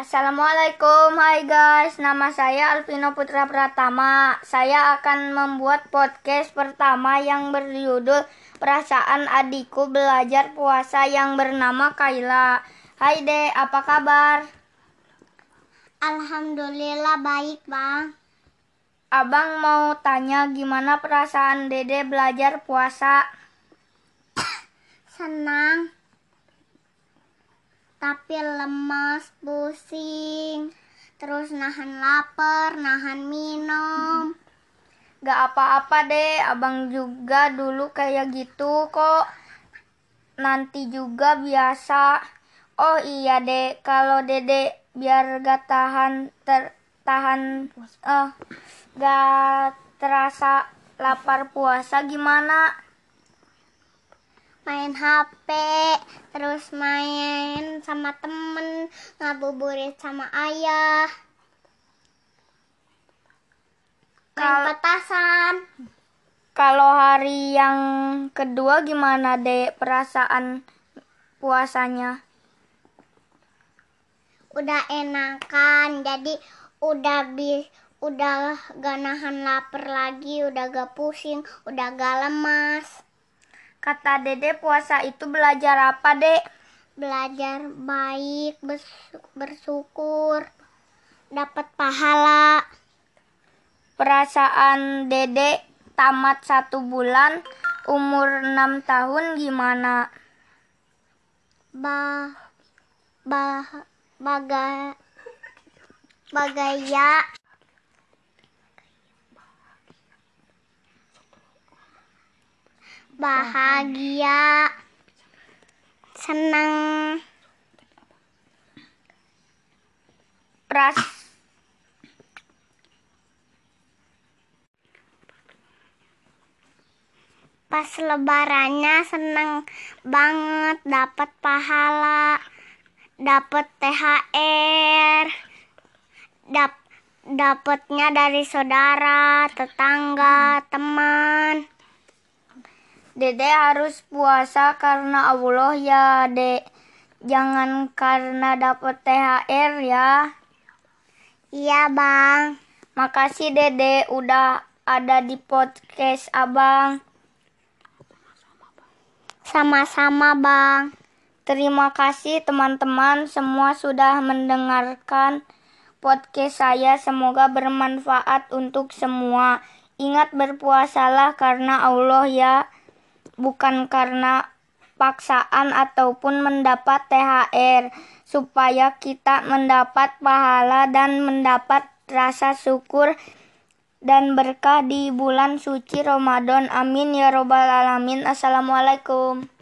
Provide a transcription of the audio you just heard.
Assalamualaikum, hai guys. Nama saya Alvino Putra Pratama. Saya akan membuat podcast pertama yang berjudul Perasaan Adikku Belajar Puasa yang bernama Kaila. Hai De, apa kabar? Alhamdulillah baik, Bang. Abang mau tanya gimana perasaan Dede belajar puasa? Senang tapi lemas, pusing, terus nahan lapar, nahan minum. Gak apa-apa deh, abang juga dulu kayak gitu kok. Nanti juga biasa. Oh iya deh, kalau dede biar gak tahan ter tahan eh gak terasa lapar puasa gimana? Main HP, terus main sama temen, ngabuburit sama ayah, main Kal- petasan. Kalau hari yang kedua gimana deh perasaan puasanya? Udah enakan, jadi udah bi udah gak nahan lapar lagi, udah gak pusing, udah gak lemas. Kata dede puasa itu belajar apa dek? Belajar baik, bers- bersyukur, dapat pahala. Perasaan dede tamat satu bulan umur enam tahun gimana? Bah, bah, baga, bagaya, bahagia, senang, Peras pas lebarannya senang banget dapat pahala, dapat THR, dap dapatnya dari saudara, tetangga, teman. Dede harus puasa karena Allah ya dek. Jangan karena dapet THR ya. Iya bang, Makasih dede udah ada di podcast abang. sama-sama bang. Terima kasih teman-teman semua sudah mendengarkan podcast saya. Semoga bermanfaat untuk semua. Ingat berpuasalah karena Allah ya, bukan karena paksaan ataupun mendapat THR, supaya kita mendapat pahala dan mendapat rasa syukur dan berkah di bulan suci Ramadan. Amin ya robbal alamin. Assalamualaikum.